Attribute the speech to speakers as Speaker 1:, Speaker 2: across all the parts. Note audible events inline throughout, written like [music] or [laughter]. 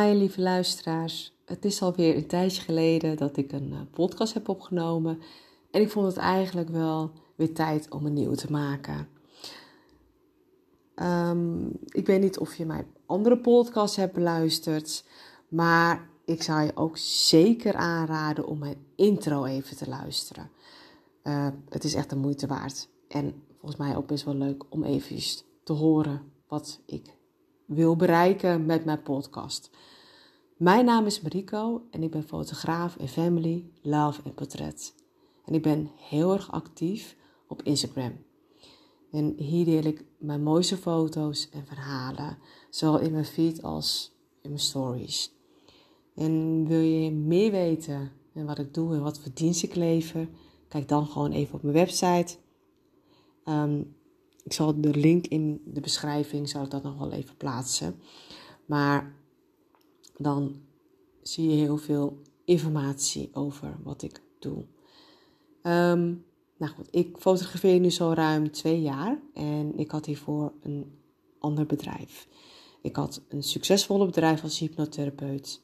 Speaker 1: Hi lieve luisteraars. Het is alweer een tijdje geleden dat ik een eh, podcast heb opgenomen. En ik vond het eigenlijk wel weer tijd om een nieuw te maken. Ehm, ik weet niet of je mijn andere podcast hebt beluisterd. Maar ik zou je ook zeker aanraden om mijn intro even te luisteren. Uh, het is echt de moeite waard. En volgens mij ook best wel leuk om even te horen wat ik wil bereiken met mijn podcast. Mijn naam is Mariko en ik ben fotograaf in family, love en portret. En ik ben heel erg actief op Instagram. En hier deel ik mijn mooiste foto's en verhalen, zowel in mijn feed als in mijn stories. En wil je meer weten en wat ik doe en wat voor dienst ik lever, kijk dan gewoon even op mijn website. Um, ik zal de link in de beschrijving, zal ik dat nog wel even plaatsen. Maar dan zie je heel veel informatie over wat ik doe. Ehm, nou goed, ik fotografeer nu zo ruim twee jaar en ik had hiervoor een ander bedrijf. Ik had een succesvolle bedrijf als hypnotherapeut.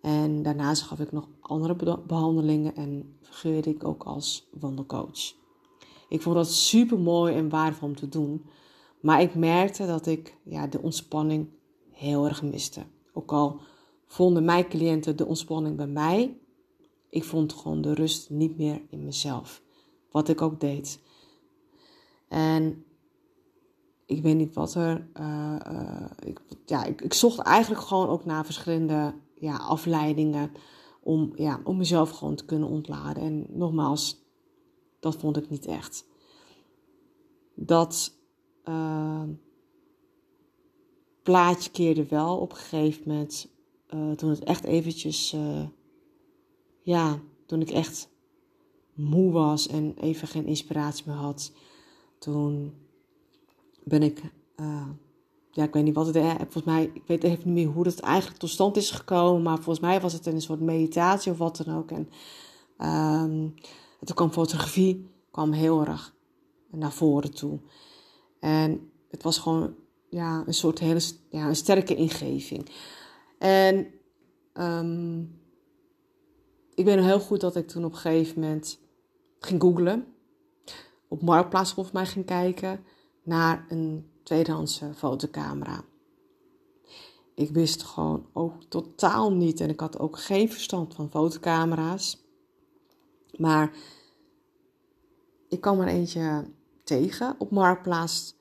Speaker 1: En daarnaast gaf ik nog andere behandelingen en fungeerde ik ook als wandelcoach. Ik vond dat super mooi en waardevol om te doen. Maar ik merkte dat ik ja, de ontspanning heel erg miste. Ook al vonden mijn cliënten de ontspanning bij mij, ik vond gewoon de rust niet meer in mezelf. Wat ik ook deed. En ik weet niet wat er. Uh, uh, ik, ja, ik, ik, zocht eigenlijk gewoon ook naar verschillende ja, afleidingen. Om, ja, om mezelf gewoon te kunnen ontladen. En nogmaals, dat vond ik niet echt. Dat uh, plaatje keerde wel op een gegeven moment. Uh, toen het echt eventjes, uh, ja, toen ik echt moe was en even geen inspiratie meer had. Toen ben ik, ja, ik weet niet wat het is. Volgens mij, ik weet even niet meer hoe het eigenlijk tot stand is gekomen. Maar volgens mij was het een soort meditatie of wat dan ook. En um, toen kwam fotografie, kwam heel erg naar voren toe. En het was gewoon ja, een soort hele ja, een sterke ingeving. En um, ik weet nog heel goed dat ik toen op een gegeven moment ging googlen. Op Marktplaats volgens mij ging kijken naar een tweedehandse fotocamera. Ik wist gewoon ook totaal niet en ik had ook geen verstand van fotocamera's. Maar ik kwam er eentje tegen op Marktplaats.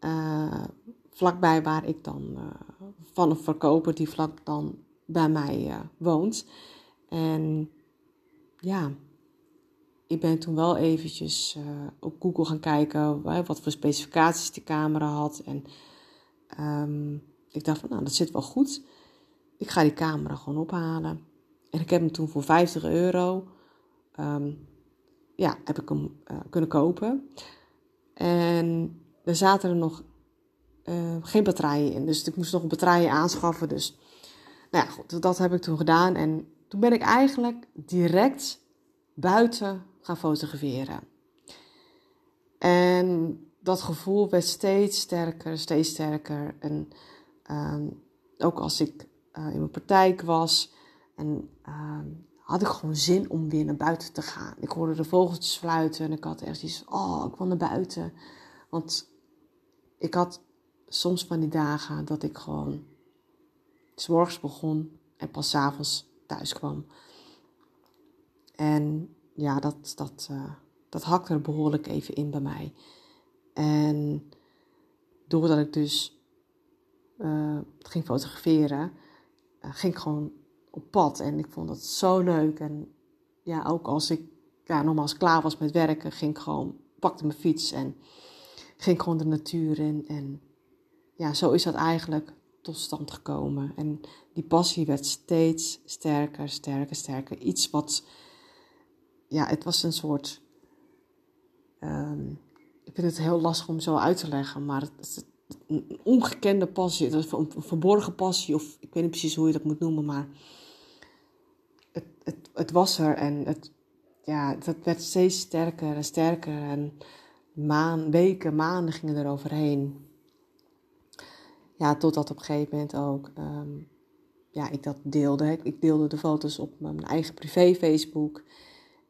Speaker 1: Uh, vlakbij waar ik dan uh, van een verkoper die vlak dan bij mij uh, woont. En ja, ik ben toen wel eventjes op Google gaan kijken wat voor specificaties die camera had. En um, ik dacht van nou, dat zit wel goed. Ik ga die camera gewoon ophalen. En ik heb hem toen voor 50 euro um, ja, heb ik hem uh, kunnen kopen. En er zaten er nog uh, geen batterijen in. Dus ik moest nog batterijen aanschaffen. Dus nou ja, goed, dat heb ik toen gedaan. En toen ben ik eigenlijk direct buiten gaan fotograferen. En dat gevoel werd steeds sterker, steeds sterker. En um, ook als ik uh, in mijn praktijk was en um, had ik gewoon zin om weer naar buiten te gaan. Ik hoorde de vogeltjes fluiten en ik had echt iets oh, ik wil naar buiten. Want ik had soms van die dagen dat ik gewoon s morgens begon en pas avonds thuis kwam. En ja, dat, dat, uh, dat hakte er behoorlijk even in bij mij. En doordat ik dus uh, ging fotograferen, uh, ging ik gewoon op pad. En ik vond dat zo leuk. En ja, ook als ik ja, nogmaals klaar was met werken, ging ik gewoon, pakte mijn fiets en ging gewoon de natuur in. En ja, zo is dat eigenlijk tot stand gekomen. En die passie werd steeds sterker, sterker, sterker. Iets wat, ja, het was een soort. Um, ik vind het heel lastig om zo uit te leggen, maar het, een ongekende passie, een verborgen passie, of ik weet niet precies hoe je dat moet noemen, maar het, het, het was er en het, ja, dat werd steeds sterker en sterker. En maan, weken, maanden gingen er overheen. Ja, totdat op een gegeven moment ook um, ja, ik dat deelde. Ik deelde de foto's op mijn eigen privé Facebook.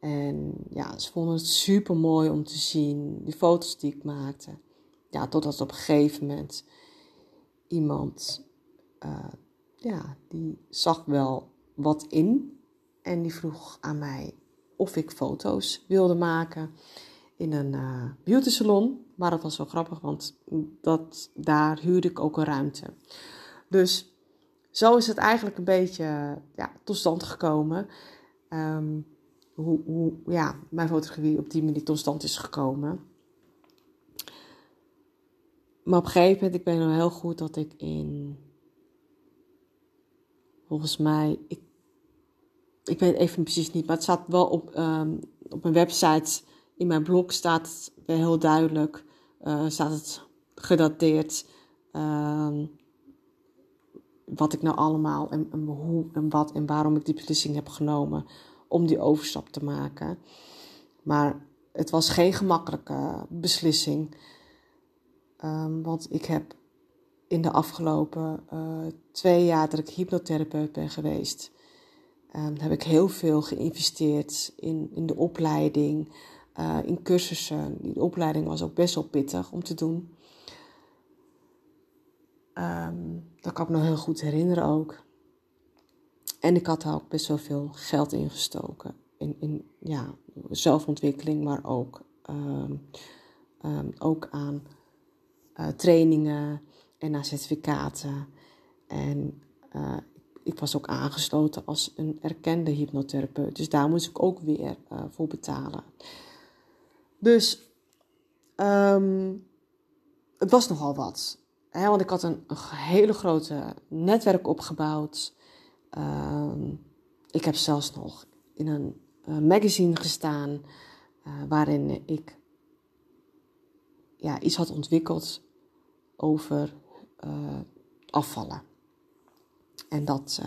Speaker 1: En ja, ze vonden het super mooi om te zien, die foto's die ik maakte. Ja, totdat op een gegeven moment iemand, uh, ja, die zag wel wat in. En die vroeg aan mij of ik foto's wilde maken in een uh, beauty salon. Maar dat was wel grappig, want dat, daar huurde ik ook een ruimte. Dus zo is het eigenlijk een beetje ja, tot stand gekomen. Um, hoe, hoe ja, mijn fotografie op die manier tot stand is gekomen. Maar op een gegeven moment, ik ben nog heel goed dat ik in, volgens mij, ik, ik weet even precies niet, maar het staat wel op, um, op mijn website, in mijn blog staat wel heel duidelijk, uh, staat het gedateerd, um, wat ik nou allemaal en, hoe en wat en waarom ik die beslissing heb genomen om die overstap te maken. Maar het was geen gemakkelijke beslissing. Um, want ik heb in de afgelopen uh, twee jaar dat ik hypnotherapeut ben geweest, um, heb ik heel veel geïnvesteerd in, in de opleiding, uh, in cursussen. Die opleiding was ook best wel pittig om te doen. Um, dat kan ik me nog heel goed herinneren ook. En ik had daar ook best wel veel geld in gestoken. In, in ja, zelfontwikkeling, maar ook, um, um, ook aan uh, trainingen en certificaten. En uh, ik was ook aangesloten als een erkende hypnotherapeut. Dus daar moest ik ook weer voor betalen. Dus um, het was nogal wat. Want ik had een, hele grote netwerk opgebouwd. Uh, ik heb zelfs nog in een uh, magazine gestaan uh, waarin ik ja, iets had ontwikkeld over uh, afvallen. En dat,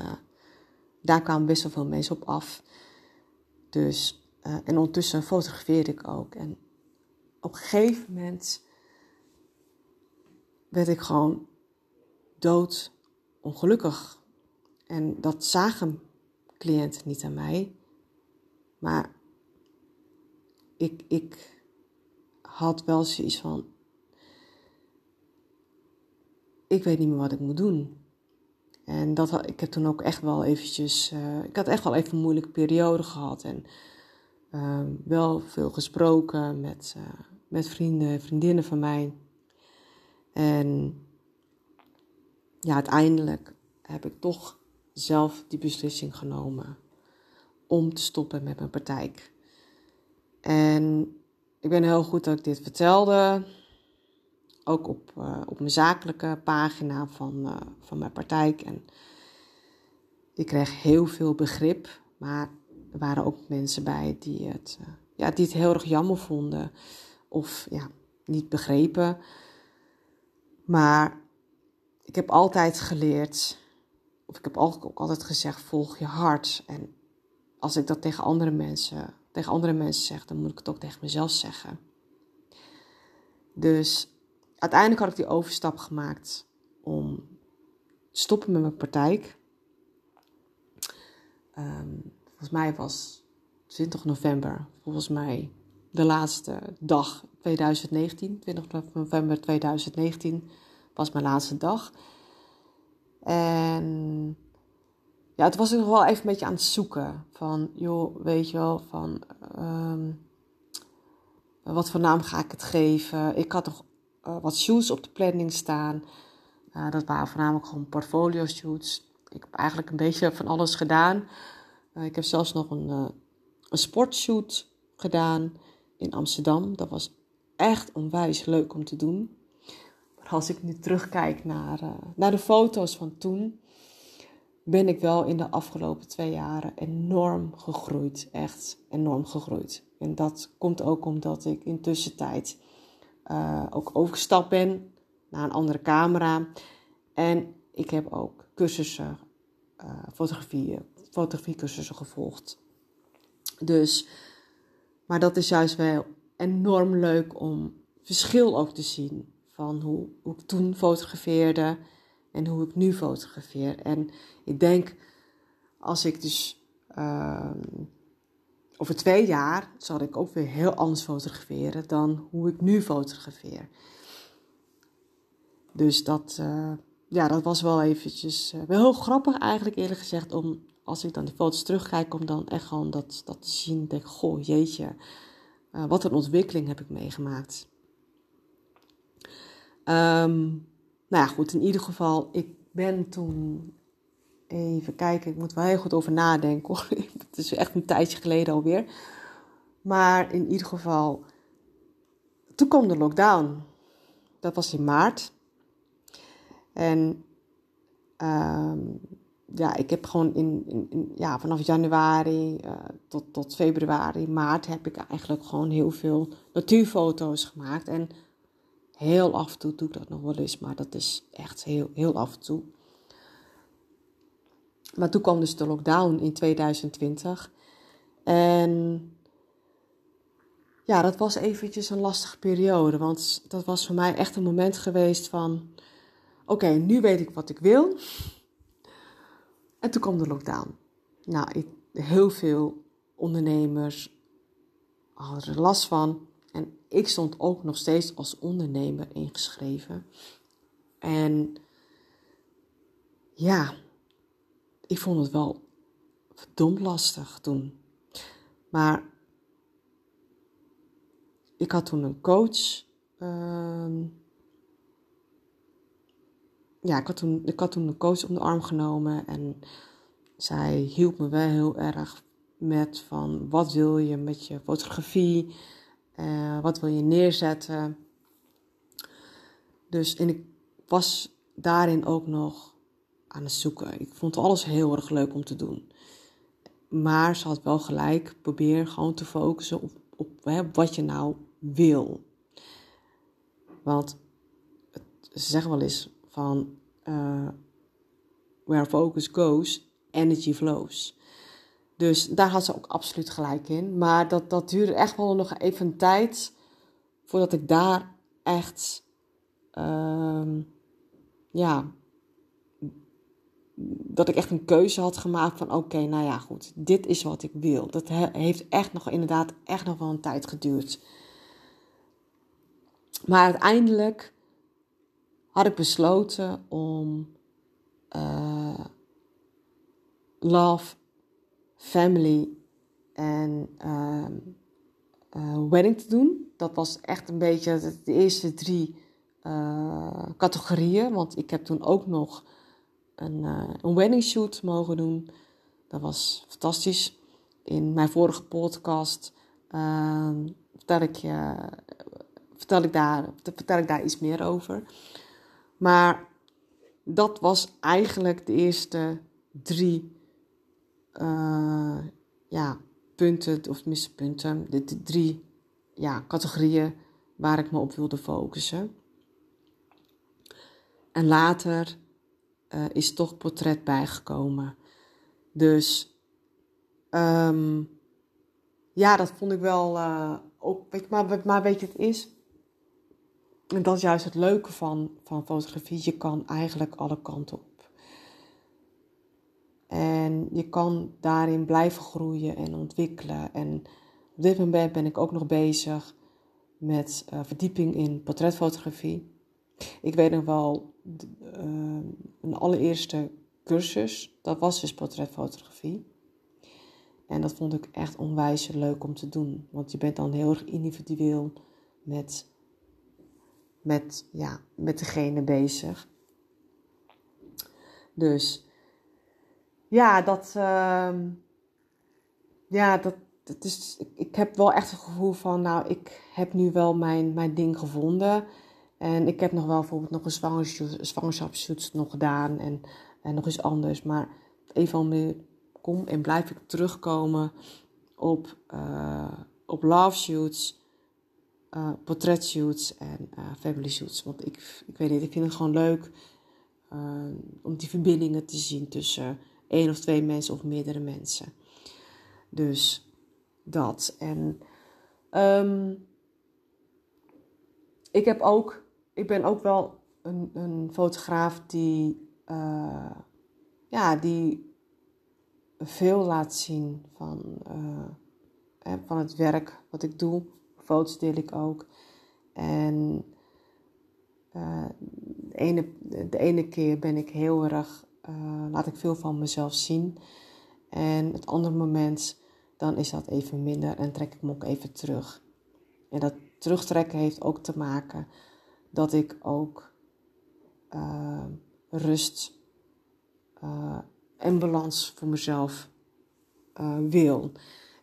Speaker 1: daar kwamen best wel veel mensen op af. Dus, en ondertussen fotografeerde ik ook. En op een gegeven moment werd ik gewoon dood ongelukkig en dat zagen cliënten niet aan mij. Maar ik, ik had wel zoiets van. Ik weet niet meer wat ik moet doen. En dat, ik heb toen ook echt wel eventjes. Uh, ik had echt wel even een moeilijke periode gehad. En uh, wel veel gesproken met, uh, met vrienden, vriendinnen van mij. En ja, uiteindelijk heb ik toch zelf die beslissing genomen om te stoppen met mijn praktijk. En ik ben heel goed dat ik dit vertelde. Ook op, uh, op mijn zakelijke pagina van, uh, van mijn praktijk. En ik kreeg heel veel begrip. Maar er waren ook mensen bij die het, uh, ja, die het heel erg jammer vonden. Of ja, niet begrepen. Maar ik heb altijd geleerd of ik heb ook altijd gezegd, volg je hart. En als ik dat tegen andere mensen, tegen andere mensen zeg, dan moet ik het ook tegen mezelf zeggen. Dus uiteindelijk had ik die overstap gemaakt om te stoppen met mijn praktijk. Um, volgens mij was 20 november, volgens mij de laatste dag 2019, 20 november 2019 was mijn laatste dag. En ja, het was nog wel even een beetje aan het zoeken. Van, joh, weet je wel, van um, wat voor naam ga ik het geven? Ik had nog uh, wat shoots op de planning staan. Uh, dat waren voornamelijk gewoon portfolio shoots. Ik heb eigenlijk een beetje van alles gedaan. Uh, ik heb zelfs nog een, een sportshoot gedaan in Amsterdam. Dat was echt onwijs leuk om te doen als ik nu terugkijk naar, uh, naar de foto's van toen, ben ik wel in de afgelopen twee jaren enorm gegroeid. Echt enorm gegroeid. En dat komt ook omdat ik intussen tijd ook overgestapt ben naar een andere camera. En ik heb ook cursussen, uh, fotografie, fotografiecursussen gevolgd. Dus, maar dat is juist wel enorm leuk om verschil ook te zien van hoe, hoe ik toen fotografeerde en hoe ik nu fotografeer. En ik denk, als ik dus uh, over twee jaar zal ik ook weer heel anders fotograferen dan hoe ik nu fotografeer. Dus dat, uh, ja, dat was wel eventjes, uh, wel heel grappig eigenlijk eerlijk gezegd, om als ik dan die foto's terugkijk, om dan echt gewoon dat, dat te zien. Denk, goh, jeetje, uh, wat een ontwikkeling heb ik meegemaakt. Um, nou ja, goed, in ieder geval, ik ben toen Even kijken, ik moet wel heel goed over nadenken. [laughs] Het is echt een tijdje geleden alweer. Maar in ieder geval, toen kwam de lockdown. Dat was in maart. En um, ja, ik heb gewoon in, in, ja, vanaf januari uh, tot, tot februari, maart heb ik eigenlijk gewoon heel veel natuurfoto's gemaakt. En heel af en toe doe ik dat nog wel eens, maar dat is echt heel, heel af en toe. Maar toen kwam dus de lockdown in 2020. En ja, dat was eventjes een lastige periode. Want dat was voor mij echt een moment geweest van... Oké, nu weet ik wat ik wil. En toen kwam de lockdown. Nou, heel veel ondernemers hadden er last van. En ik stond ook nog steeds als ondernemer ingeschreven. En ja, ik vond het wel verdomd lastig toen. Maar ik had toen een coach. Uh, ja, ik had, toen, ik had toen een coach om de arm genomen. En zij hielp me wel heel erg met van wat wil je met je fotografie? Uh, wat wil je neerzetten? Dus en ik was daarin ook nog aan het zoeken. Ik vond alles heel erg leuk om te doen. Maar ze had wel gelijk, probeer gewoon te focussen op, op hè, wat je nou wil. Want ze zeggen wel eens van uh, where focus goes, energy flows. Dus daar had ze ook absoluut gelijk in. Maar dat, dat duurde echt wel nog even een tijd voordat ik daar echt uh, ja, dat ik echt een keuze had gemaakt van oké, nou ja, goed, dit is wat ik wil. Dat heeft echt nog inderdaad echt nog wel een tijd geduurd. Maar uiteindelijk had ik besloten om uh, love, family en uh, uh, wedding te doen. Dat was echt een beetje de eerste drie uh, categorieën. Want ik heb toen ook nog een, een wedding shoot mogen doen. Dat was fantastisch. In mijn vorige podcast uh, vertel, ik, je, vertel, ik daar, vertel ik daar iets meer over. Maar dat was eigenlijk de eerste drie uh, ja, punten, of tenminste punten, de, de drie ja, categorieën waar ik me op wilde focussen. En later uh, is toch portret bijgekomen. Dus um, ja, dat vond ik wel uh, ook. Weet maar, maar weet je, het is. En dat is juist het leuke van, van fotografie. Je kan eigenlijk alle kanten op. En je kan daarin blijven groeien en ontwikkelen. En op dit moment ben ik ook nog bezig met uh, verdieping in portretfotografie. Ik weet nog wel, een allereerste cursus, dat was dus portretfotografie. En dat vond ik echt onwijs leuk om te doen. Want je bent dan heel erg individueel met, met, ja, met degene bezig. Dus ja, dat, uh, ja, dat, dat is, ik, heb wel echt het gevoel van, nou, ik heb nu wel mijn, mijn ding gevonden. En ik heb nog wel bijvoorbeeld nog een zwangerschapsshoot nog gedaan en, en nog iets anders. Maar een van meer kom en blijf ik terugkomen op, uh, op love shoots, uh, portret shoots en uh, family shoots. Want ik, ik weet niet, ik vind het gewoon leuk om die verbindingen te zien tussen één of twee mensen of meerdere mensen. Dus dat. En um, ik heb ook ik ben ook wel een, een fotograaf die, ja, die veel laat zien van, van het werk wat ik doe. Foto's deel ik ook. En de, ene, de ene keer ben ik heel erg, laat ik veel van mezelf zien. En het andere moment, dan is dat even minder en trek ik me ook even terug. En dat terugtrekken heeft ook te maken dat ik ook uh, rust en balans voor mezelf wil.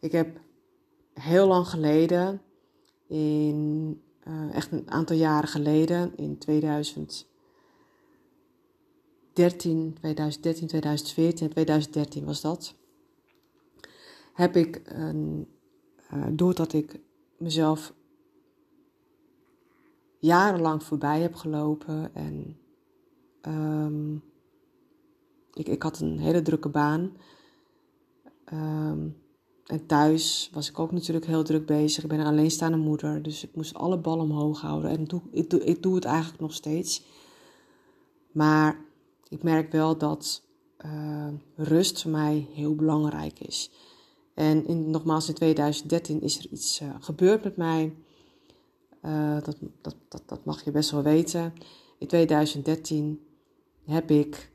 Speaker 1: Ik heb heel lang geleden, in echt een aantal jaren geleden, in 2013, 2013, 2014, 2013 was dat, heb ik, een, doordat ik mezelf jarenlang voorbij heb gelopen. En um, ik, ik had een hele drukke baan. Um, en thuis was ik ook natuurlijk heel druk bezig. Ik ben een alleenstaande moeder, dus ik moest alle ballen omhoog houden. En ik, doe, ik doe het eigenlijk nog steeds. Maar ik merk wel dat uh, rust voor mij heel belangrijk is. En in, nogmaals, in 2013 is er iets uh, gebeurd met mij. Uh, dat, dat, dat, dat mag je best wel weten. In 2013 heb ik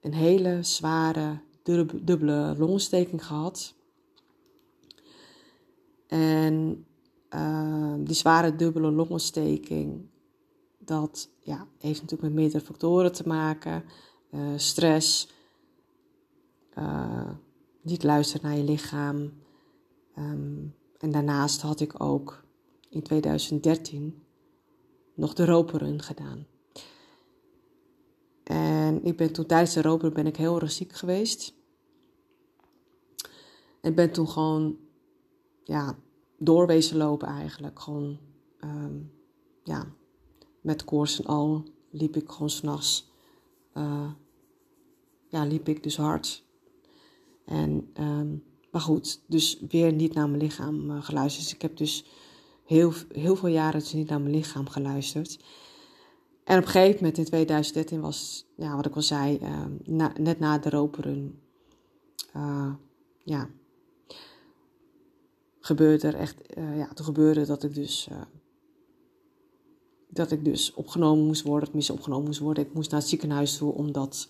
Speaker 1: een hele zware dubbele longontsteking gehad. En uh, die zware dubbele longontsteking, dat ja, heeft natuurlijk met meerdere factoren te maken. Uh, stress, niet luisteren naar je lichaam. Um, en daarnaast had ik ook in 2013 nog de roperun gedaan. En ik ben toen tijdens de roper ben ik heel erg ziek geweest. En ben toen gewoon ja, doorwezen lopen eigenlijk. Gewoon um, ja, met koorts en al liep ik gewoon s'nachts. Uh, ja, liep ik dus hard. En, um, maar goed, dus weer niet naar mijn lichaam uh, geluisterd. Dus ik heb dus heel, heel veel jaren dus niet naar mijn lichaam geluisterd. En op een gegeven moment in 2013 was, ja, wat ik al zei, na, net na de roperun, uh, ja, gebeurde er echt, uh, ja, toen gebeurde dat ik dus, eh, dat ik dus opgenomen moest worden, tenminste opgenomen moest worden. Ik moest naar het ziekenhuis toe, omdat,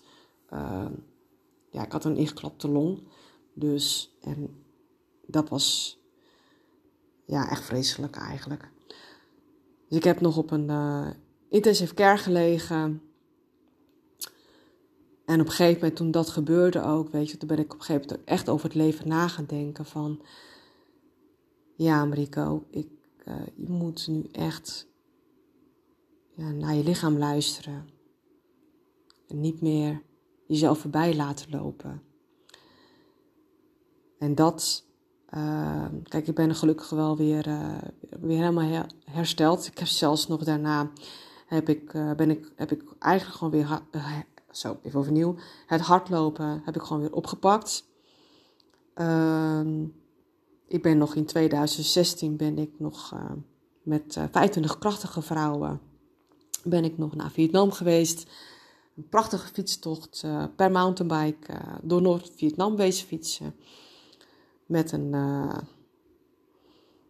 Speaker 1: ja, ik had een ingeklapte long. Dus, en dat was ja, echt vreselijk eigenlijk. Dus ik heb nog op een uh, intensive care gelegen. En op een gegeven moment, toen dat gebeurde ook, weet je, toen ben ik op een gegeven moment echt over het leven na gaan denken van... Ja, Mariko, ik, uh, je moet nu echt ja, naar je lichaam luisteren. En niet meer jezelf voorbij laten lopen. En dat Ehm, kijk, ik ben gelukkig wel weer, uh, weer helemaal hersteld. Ik heb zelfs nog daarna heb ik, ben ik, heb ik eigenlijk gewoon weer, zo even overnieuw, het hardlopen heb ik gewoon weer opgepakt. Ehm, ik ben nog in 2016 ben ik nog met 25 krachtige vrouwen ben ik nog naar Vietnam geweest. Een prachtige fietstocht per mountainbike door Noord-Vietnam wezen fietsen met een,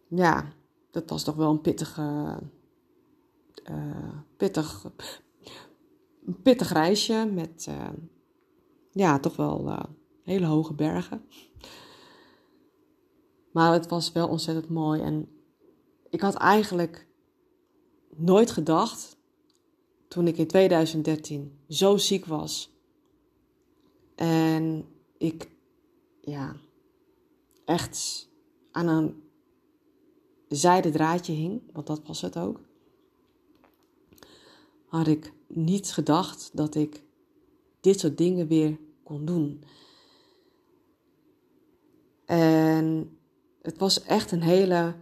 Speaker 1: ja, dat was toch wel een pittige, pittig, een pittig reisje met, ja, toch wel hele hoge bergen. Maar het was wel ontzettend mooi en ik had eigenlijk nooit gedacht, toen ik in 2013 zo ziek was en ik, ja, echt aan een zijden draadje hing, want dat was het ook, had ik niet gedacht dat ik dit soort dingen weer kon doen. En het was echt een hele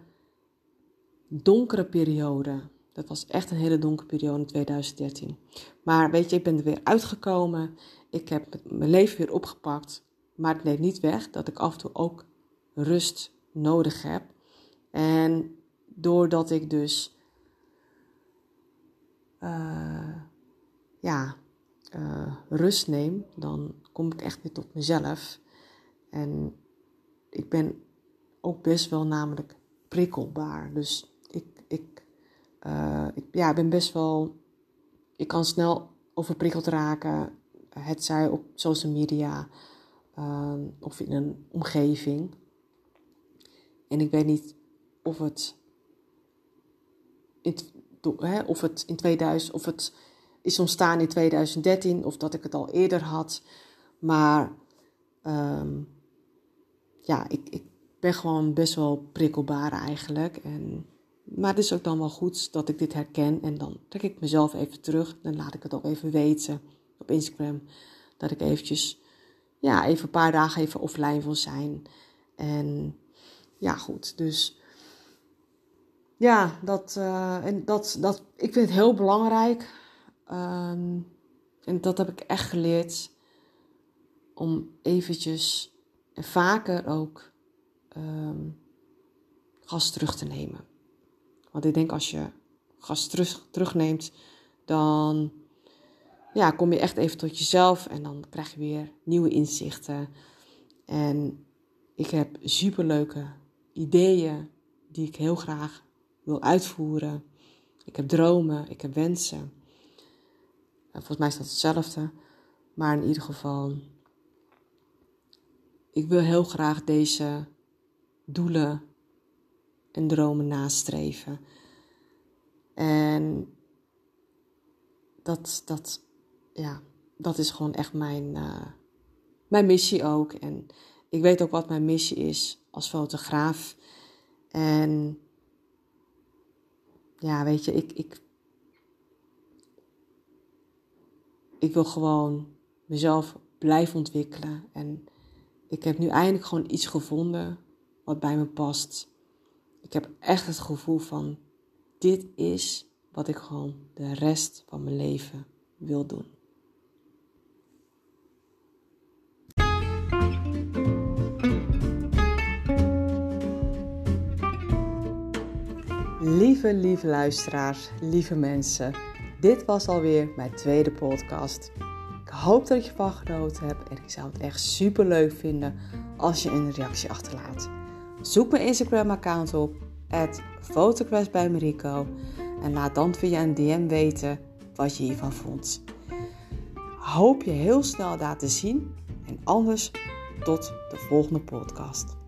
Speaker 1: donkere periode. Dat was echt een hele donkere periode in 2013. Maar weet je, ik ben er weer uitgekomen. Ik heb mijn leven weer opgepakt. Maar het neemt niet weg dat ik af en toe ook rust nodig heb. En doordat ik dus uh, ja, uh, rust neem, dan kom ik echt weer tot mezelf. En ik ben ook best wel namelijk prikkelbaar. Dus ik, ik, uh, ik ja, ben best wel. Ik kan snel overprikkeld raken. Het zij op social media uh, of in een omgeving. En ik weet niet of het. In, hè, of het in 2000. Of het is ontstaan in 2013 of dat ik het al eerder had. Maar um, ja, ik, ik ben gewoon best wel prikkelbaar eigenlijk. En, maar het is ook dan wel goed dat ik dit herken. En dan trek ik mezelf even terug. Dan laat ik het ook even weten op Instagram. Dat ik eventjes, ja, even een paar dagen even offline wil zijn. En ja, goed. Dus ja, dat, uh, en dat, dat, ik vind het heel belangrijk. Um, en dat heb ik echt geleerd. Om eventjes en vaker ook um, gas terug te nemen. Want ik denk als je gas terug, terugneemt, dan ja, kom je echt even tot jezelf en dan krijg je weer nieuwe inzichten. En ik heb superleuke ideeën die ik heel graag wil uitvoeren. Ik heb dromen, ik heb wensen. Volgens mij is dat hetzelfde. Maar in ieder geval, ik wil heel graag deze doelen en dromen nastreven. En dat, dat, ja, dat is gewoon echt mijn, uh, mijn missie ook. En ik weet ook wat mijn missie is als fotograaf. En ja, weet je, ik, ik, ik wil gewoon mezelf blijven ontwikkelen. En ik heb nu eindelijk gewoon iets gevonden wat bij me past. Ik heb echt het gevoel van dit is wat ik gewoon de rest van mijn leven wil doen. Lieve, lieve luisteraars, lieve mensen. Dit was alweer mijn tweede podcast. Ik hoop dat je ervan genoten hebt en ik zou het echt super leuk vinden als je een reactie achterlaat. Zoek mijn Instagram-account op, Photoclass bij Marico, en laat dan via een DM weten wat je hiervan vond. Hoop je heel snel daar te zien en anders tot de volgende podcast.